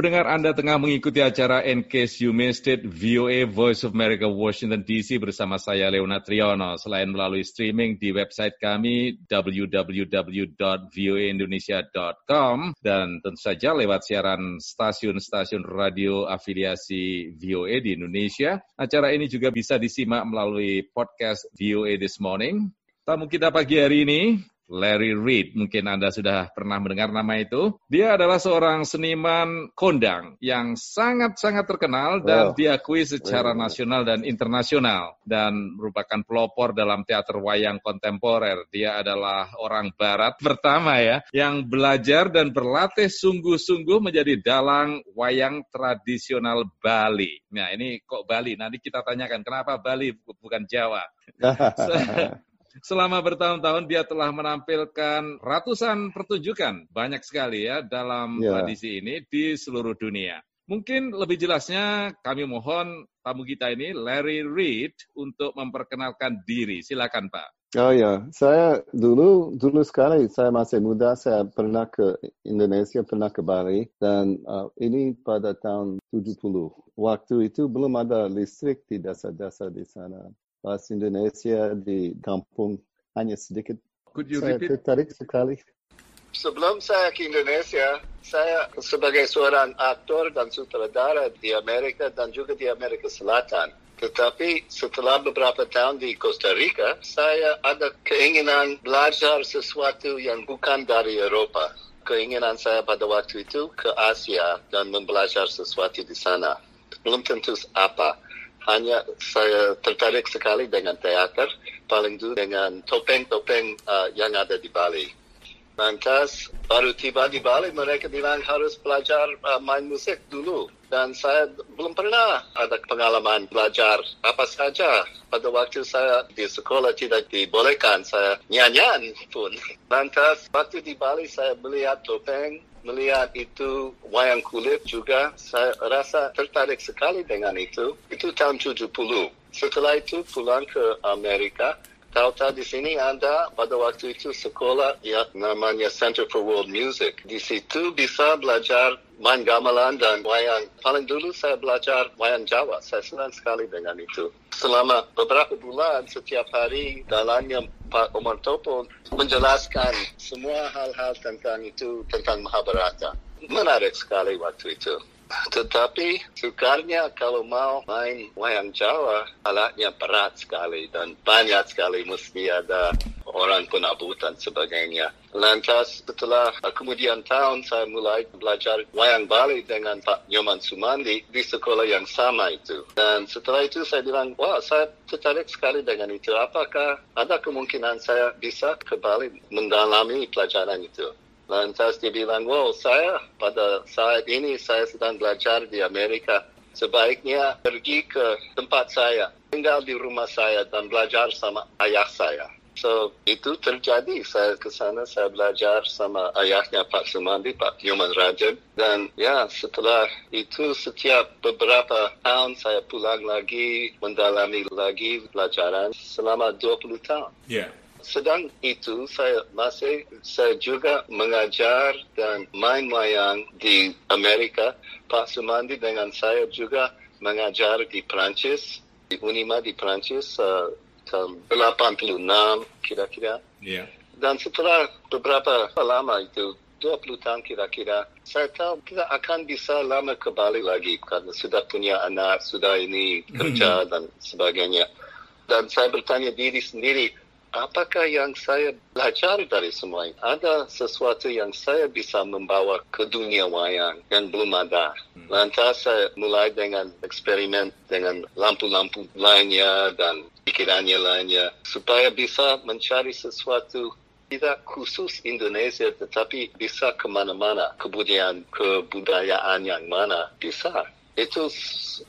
Pendengar Anda tengah mengikuti acara In Case You Missed It, VOA Voice of America Washington DC bersama saya Leona Triono. Selain melalui streaming di website kami www.voaindonesia.com dan tentu saja lewat siaran stasiun-stasiun radio afiliasi VOA di Indonesia. Acara ini juga bisa disimak melalui podcast VOA This Morning. Tamu kita pagi hari ini Larry Reid. Mungkin Anda sudah pernah mendengar nama itu. Dia adalah seorang seniman kondang yang sangat-sangat terkenal dan wow. diakui secara nasional dan internasional dan merupakan pelopor dalam teater wayang kontemporer. Dia adalah orang barat pertama ya yang belajar dan berlatih sungguh-sungguh menjadi dalang wayang tradisional Bali. Nah, ini kok Bali? Nanti kita tanyakan kenapa Bali bukan Jawa. Selama bertahun-tahun dia telah menampilkan ratusan pertunjukan, banyak sekali ya dalam yeah. tradisi ini di seluruh dunia. Mungkin lebih jelasnya kami mohon tamu kita ini Larry Reid untuk memperkenalkan diri. Silakan Pak. Oh ya, saya dulu dulu sekali saya masih muda saya pernah ke Indonesia, pernah ke Bali dan uh, ini pada tahun 70. Waktu itu belum ada listrik di desa-desa di sana bahasa Indonesia di kampung hanya sedikit. Could you saya repeat? tertarik sekali. Sebelum saya ke Indonesia, saya sebagai seorang aktor dan sutradara di Amerika dan juga di Amerika Selatan. Tetapi setelah beberapa tahun di Costa Rica, saya ada keinginan belajar sesuatu yang bukan dari Eropa. Keinginan saya pada waktu itu ke Asia dan membelajar sesuatu di sana. Belum tentu apa hanya saya tertarik sekali dengan teater, paling dulu dengan topeng-topeng uh, yang ada di Bali. Lantas baru tiba di Bali mereka bilang harus belajar uh, main musik dulu dan saya belum pernah ada pengalaman belajar apa saja. Pada waktu saya di sekolah tidak dibolehkan saya nyanyian pun. Lantas waktu di Bali saya melihat topeng melihat itu wayang kulit juga saya rasa tertarik sekali dengan itu. Itu tahun 70. Setelah itu pulang ke Amerika. Tahu-tahu di sini ada pada waktu itu sekolah yang namanya Center for World Music. Di situ bisa belajar main gamelan dan wayang. Paling dulu saya belajar wayang Jawa. Saya senang sekali dengan itu. Selama beberapa bulan, setiap hari dalamnya Pak Omar Topo menjelaskan semua hal-hal tentang itu, tentang Mahabharata. Menarik sekali waktu itu. Tetapi sukarnya kalau mau main wayang Jawa, alatnya berat sekali dan banyak sekali mesti ada orang penabutan sebagainya. Lantas setelah kemudian tahun saya mulai belajar wayang Bali dengan Pak Nyoman Sumandi di sekolah yang sama itu. Dan setelah itu saya bilang, wah saya tertarik sekali dengan itu. Apakah ada kemungkinan saya bisa ke Bali mendalami pelajaran itu? Lantas dia bilang, wow saya pada saat ini saya sedang belajar di Amerika. Sebaiknya pergi ke tempat saya, tinggal di rumah saya dan belajar sama ayah saya. So, itu terjadi. Saya ke sana, saya belajar sama ayahnya Pak Sumandi, Pak Nyoman Rajan. Dan ya, setelah itu setiap beberapa tahun saya pulang lagi, mendalami lagi pelajaran selama 20 tahun. Yeah. Sedang itu saya masih saya juga mengajar dan main wayang di Amerika. Pak Sumandi dengan saya juga mengajar di Prancis, di Unima di Prancis uh, tahun 86 kira-kira. Yeah. Dan setelah beberapa lama itu, 20 tahun kira-kira, saya tahu kita akan bisa lama kembali lagi karena sudah punya anak, sudah ini kerja dan sebagainya. Dan saya bertanya diri sendiri, apakah yang saya belajar dari semua ini? Ada sesuatu yang saya bisa membawa ke dunia wayang yang belum ada. Hmm. Lantas saya mulai dengan eksperimen dengan lampu-lampu lainnya dan pikirannya lainnya supaya bisa mencari sesuatu tidak khusus Indonesia tetapi bisa ke mana-mana kebudayaan kebudayaan yang mana bisa itu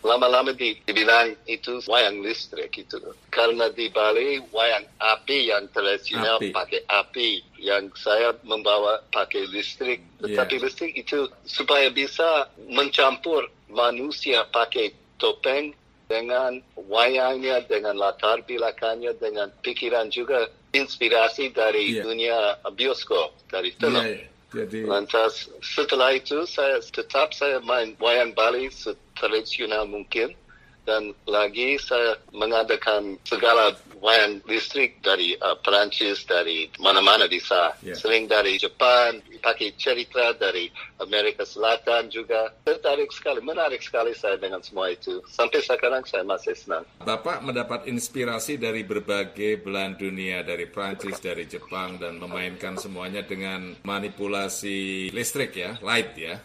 lama-lama dibilang itu wayang listrik itu. Karena di Bali wayang api yang tradisional api. pakai api yang saya membawa pakai listrik. Tetapi yeah. listrik itu supaya bisa mencampur manusia pakai topeng dengan wayangnya, dengan latar belakangnya, dengan pikiran juga inspirasi dari yeah. dunia bioskop, dari film. Yeah, yeah. Jadi lantas setelah itu saya tetap saya main wayang Bali tradisional mungkin dan lagi saya mengadakan segala wayang listrik dari uh, Perancis, dari mana-mana bisa. Yeah. Sering dari Jepang, pakai cerita dari Amerika Selatan juga. Tertarik sekali, menarik sekali saya dengan semua itu. Sampai sekarang saya masih senang. Bapak mendapat inspirasi dari berbagai belahan dunia, dari Perancis, dari Jepang, dan memainkan semuanya dengan manipulasi listrik ya, light ya.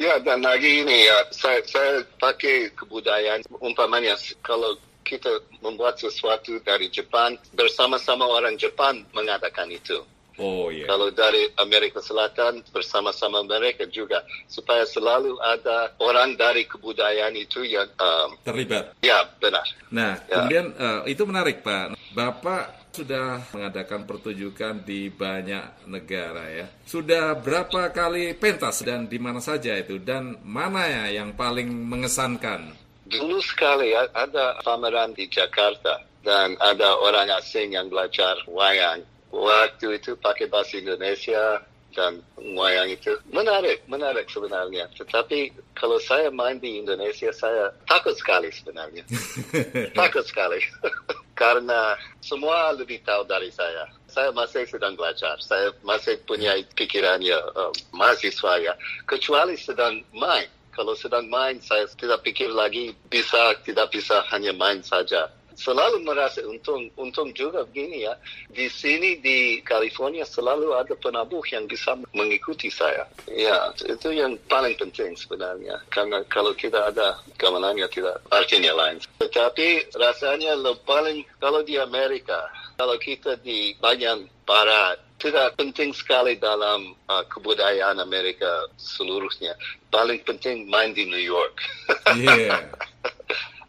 Ya, dan lagi ini ya, saya, saya pakai kebudayaan umpamanya kalau kita membuat sesuatu dari Jepang, bersama-sama orang Jepang mengadakan itu. Oh yeah. Kalau dari Amerika Selatan bersama-sama mereka juga supaya selalu ada orang dari kebudayaan itu yang um, terlibat. Ya benar. Nah ya. kemudian uh, itu menarik Pak. Bapak sudah mengadakan pertunjukan di banyak negara ya. Sudah berapa kali pentas dan di mana saja itu dan mana ya yang paling mengesankan? Dulu sekali ada pameran di Jakarta dan ada orang asing yang belajar wayang waktu itu pakai bahasa Indonesia dan wayang itu menarik, menarik sebenarnya. Tetapi kalau saya main di Indonesia, saya takut sekali sebenarnya. takut sekali. Karena semua lebih tahu dari saya. Saya masih sedang belajar. Saya masih punya pikirannya uh, mahasiswa ya. Kecuali sedang main. Kalau sedang main, saya tidak pikir lagi bisa, tidak bisa hanya main saja selalu merasa untung untung juga begini ya di sini di California selalu ada penabuh yang bisa mengikuti saya ya itu yang paling penting sebenarnya karena kalau tidak ada gamelannya tidak artinya lain tetapi rasanya lebih paling kalau di Amerika kalau kita di bagian barat tidak penting sekali dalam uh, kebudayaan Amerika seluruhnya. Paling penting main di New York. Yeah.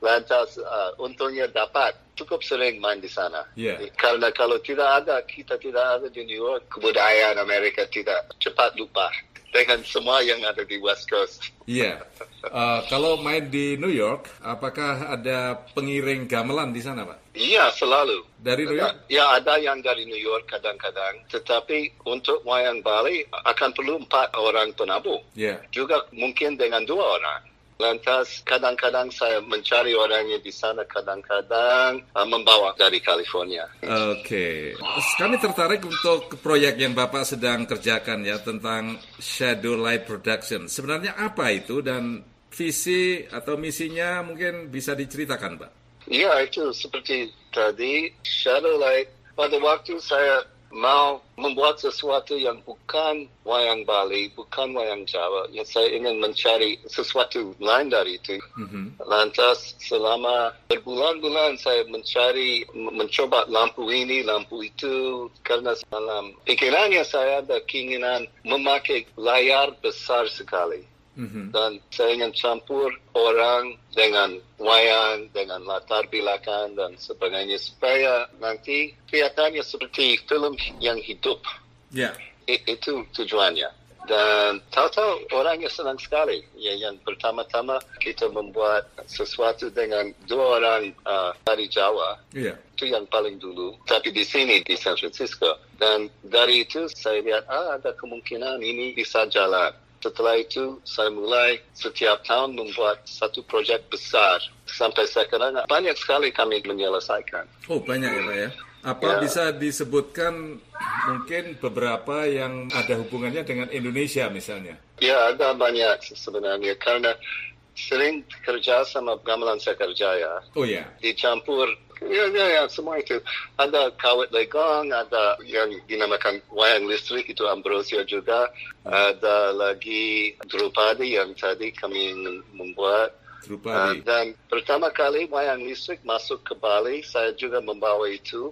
Lantas uh, untungnya dapat cukup sering main di sana. Yeah. Karena kalau tidak ada, kita tidak ada di New York, kebudayaan Amerika tidak cepat lupa dengan semua yang ada di West Coast. Iya. Yeah. Uh, kalau main di New York, apakah ada pengiring gamelan di sana, Pak? Iya, selalu. Dari New York? Ya, ada yang dari New York kadang-kadang. Tetapi untuk wayang Bali akan perlu empat orang penabuh. Yeah. Juga mungkin dengan dua orang. Lantas kadang-kadang saya mencari orangnya di sana, kadang-kadang uh, membawa dari California. Oke, okay. kami tertarik untuk proyek yang Bapak sedang kerjakan ya tentang Shadow Light Production. Sebenarnya apa itu dan visi atau misinya mungkin bisa diceritakan, Pak? Iya, itu seperti tadi Shadow Light. Pada waktu saya mau membuat sesuatu yang bukan wayang Bali, bukan wayang Jawa. Ya, saya ingin mencari sesuatu lain dari itu. Mm-hmm. Lantas selama berbulan-bulan saya mencari, mencoba lampu ini, lampu itu. Karena dalam pikirannya saya ada keinginan memakai layar besar sekali. Mm-hmm. Dan saya ingin campur orang dengan wayang, dengan latar belakang dan sebagainya supaya nanti kelihatannya seperti film yang hidup. Yeah. I- itu tujuannya. Dan tahu-tahu orangnya senang sekali. Ya, yang pertama-tama kita membuat sesuatu dengan dua orang uh, dari Jawa. Yeah. Itu yang paling dulu. Tapi di sini, di San Francisco. Dan dari itu saya lihat, ah, ada kemungkinan ini bisa jalan. Setelah itu saya mulai setiap tahun membuat satu proyek besar. Sampai sekarang banyak sekali kami menyelesaikan. Oh banyak ya Pak ya? Apa ya. bisa disebutkan mungkin beberapa yang ada hubungannya dengan Indonesia misalnya? Ya ada banyak sebenarnya karena sering kerja sama gamelan saya kerja ya. Oh ya. Dicampur Ya, ya, ya, semua itu. Ada kawat legong, ada yang dinamakan wayang listrik, itu Ambrosia juga. Ada lagi Drupadi yang tadi kami membuat. Drupadi. Uh, dan pertama kali wayang listrik masuk ke Bali, saya juga membawa itu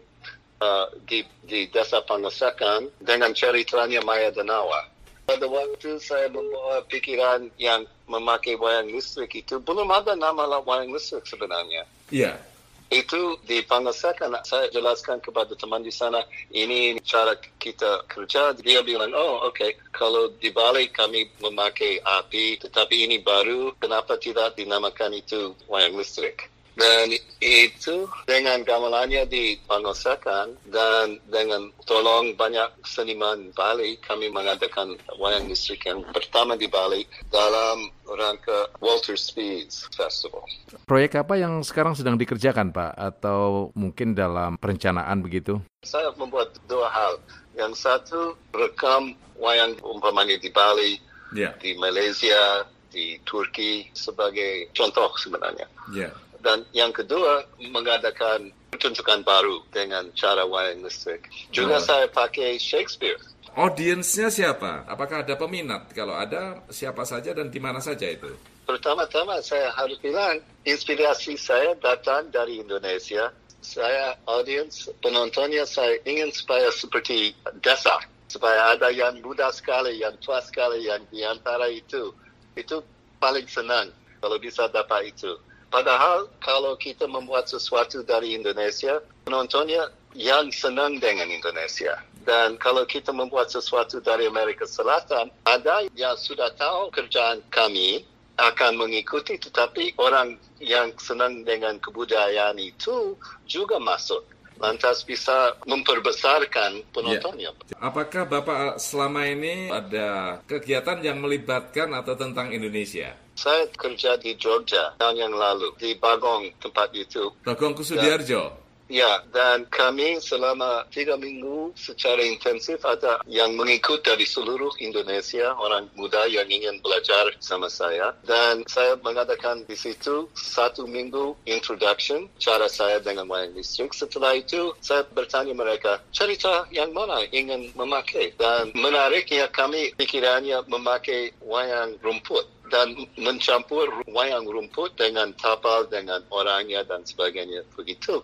uh, di, di Desa Pangasakan dengan ceritanya Maya Danawa. Pada waktu saya membawa pikiran yang memakai wayang listrik itu, belum ada nama wayang listrik sebenarnya. Iya. Yeah itu dipangsakan saya jelaskan kepada teman di sana ini cara kita kerja. Dia bilang oh oke. Okay. kalau di Bali kami memakai api tetapi ini baru kenapa tidak dinamakan itu wayang listrik Dan itu dengan gamelannya dipangosakan dan dengan tolong banyak seniman Bali, kami mengadakan wayang listrik yang pertama di Bali dalam rangka Walter Speeds Festival. Proyek apa yang sekarang sedang dikerjakan Pak? Atau mungkin dalam perencanaan begitu? Saya membuat dua hal. Yang satu, rekam wayang umpamanya di Bali, yeah. di Malaysia, di Turki sebagai contoh sebenarnya. Yeah dan yang kedua mengadakan pertunjukan baru dengan cara wayang listrik. Juga oh. saya pakai Shakespeare. Audiensnya siapa? Apakah ada peminat? Kalau ada, siapa saja dan di mana saja itu? Pertama-tama saya harus bilang, inspirasi saya datang dari Indonesia. Saya audiens, penontonnya saya ingin supaya seperti desa. Supaya ada yang muda sekali, yang tua sekali, yang di antara itu. Itu paling senang kalau bisa dapat itu. Padahal kalau kita membuat sesuatu dari Indonesia, penontonnya yang senang dengan Indonesia. Dan kalau kita membuat sesuatu dari Amerika Selatan, ada yang sudah tahu kerjaan kami akan mengikuti, tetapi orang yang senang dengan kebudayaan itu juga masuk lantas bisa memperbesarkan penontonnya. Ya. Apakah Bapak selama ini ada kegiatan yang melibatkan atau tentang Indonesia? Saya kerja di Jogja tahun yang lalu, di Bagong tempat itu. Bagong Kusudiarjo? Ya, dan kami selama tiga minggu secara intensif ada yang mengikut dari seluruh Indonesia, orang muda yang ingin belajar sama saya. Dan saya mengadakan di situ satu minggu introduction, cara saya dengan wayang listrik. Setelah itu, saya bertanya mereka, cerita yang mana ingin memakai? Dan menariknya kami pikirannya memakai wayang rumput dan mencampur wayang rumput dengan tapal, dengan orangnya dan sebagainya begitu.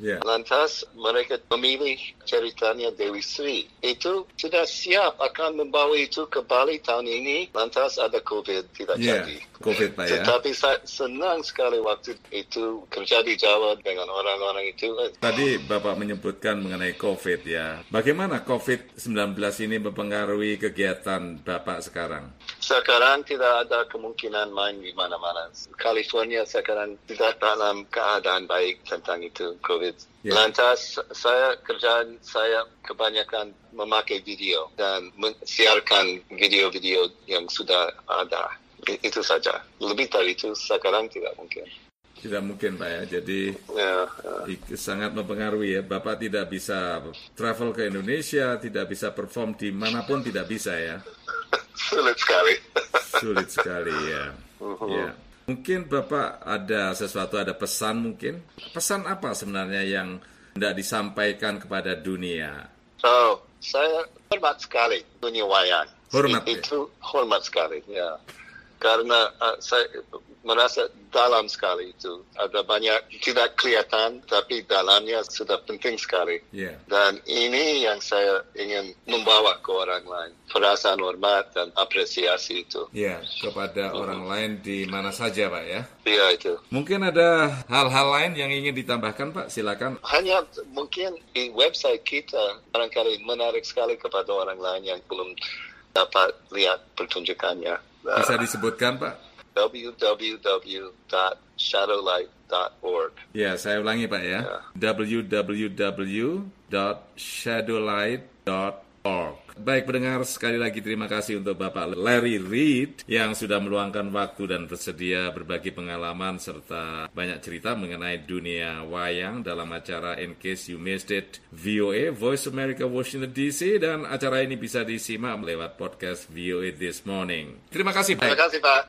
Yeah. Lantas mereka memilih ceritanya Dewi Sri. Itu sudah siap akan membawa itu ke Bali tahun ini. Lantas ada COVID tidak yeah. jadi. COVID Pak ya. Tetapi saya senang sekali waktu itu kerja di Jawa dengan orang-orang itu. Tadi Bapak menyebutkan mengenai COVID ya. Bagaimana COVID-19 ini mempengaruhi kegiatan Bapak sekarang? Sekarang tidak ada kemungkinan main di mana-mana. California sekarang tidak dalam keadaan baik tentang itu. COVID. Yeah. Lantas saya kerjaan saya kebanyakan memakai video dan mensiarkan video-video yang sudah ada. Itu saja. Lebih dari itu sekarang tidak mungkin. Tidak mungkin Pak ya, jadi ya, ya. sangat mempengaruhi ya. Bapak tidak bisa travel ke Indonesia, tidak bisa perform di mana pun, tidak bisa ya. Sulit sekali. Sulit sekali ya. Uh -huh. ya. Mungkin Bapak ada sesuatu, ada pesan mungkin? Pesan apa sebenarnya yang tidak disampaikan kepada dunia? Oh, saya hormat sekali dunia wayang. Hormat ya? Itu hormat sekali, ya. Karena uh, saya merasa dalam sekali itu. Ada banyak tidak kelihatan, tapi dalamnya sudah penting sekali. Yeah. Dan ini yang saya ingin membawa ke orang lain. Perasaan hormat dan apresiasi itu. Ya, yeah, kepada hmm. orang lain di mana saja, Pak ya? Iya, yeah, itu. Mungkin ada hal-hal lain yang ingin ditambahkan, Pak? Silakan. Hanya mungkin di website kita barangkali menarik sekali kepada orang lain yang belum dapat lihat pertunjukannya. Bisa disebutkan, Pak? www.shadowlight.org. Ya, saya ulangi Pak ya. Yeah. www.shadowlight.org. Baik pendengar, sekali lagi terima kasih untuk Bapak Larry Reed yang sudah meluangkan waktu dan bersedia berbagi pengalaman serta banyak cerita mengenai dunia wayang dalam acara In Case You Missed It VOA Voice America Washington DC dan acara ini bisa disimak lewat podcast VOA This Morning. Terima kasih Pak. Terima kasih Pak.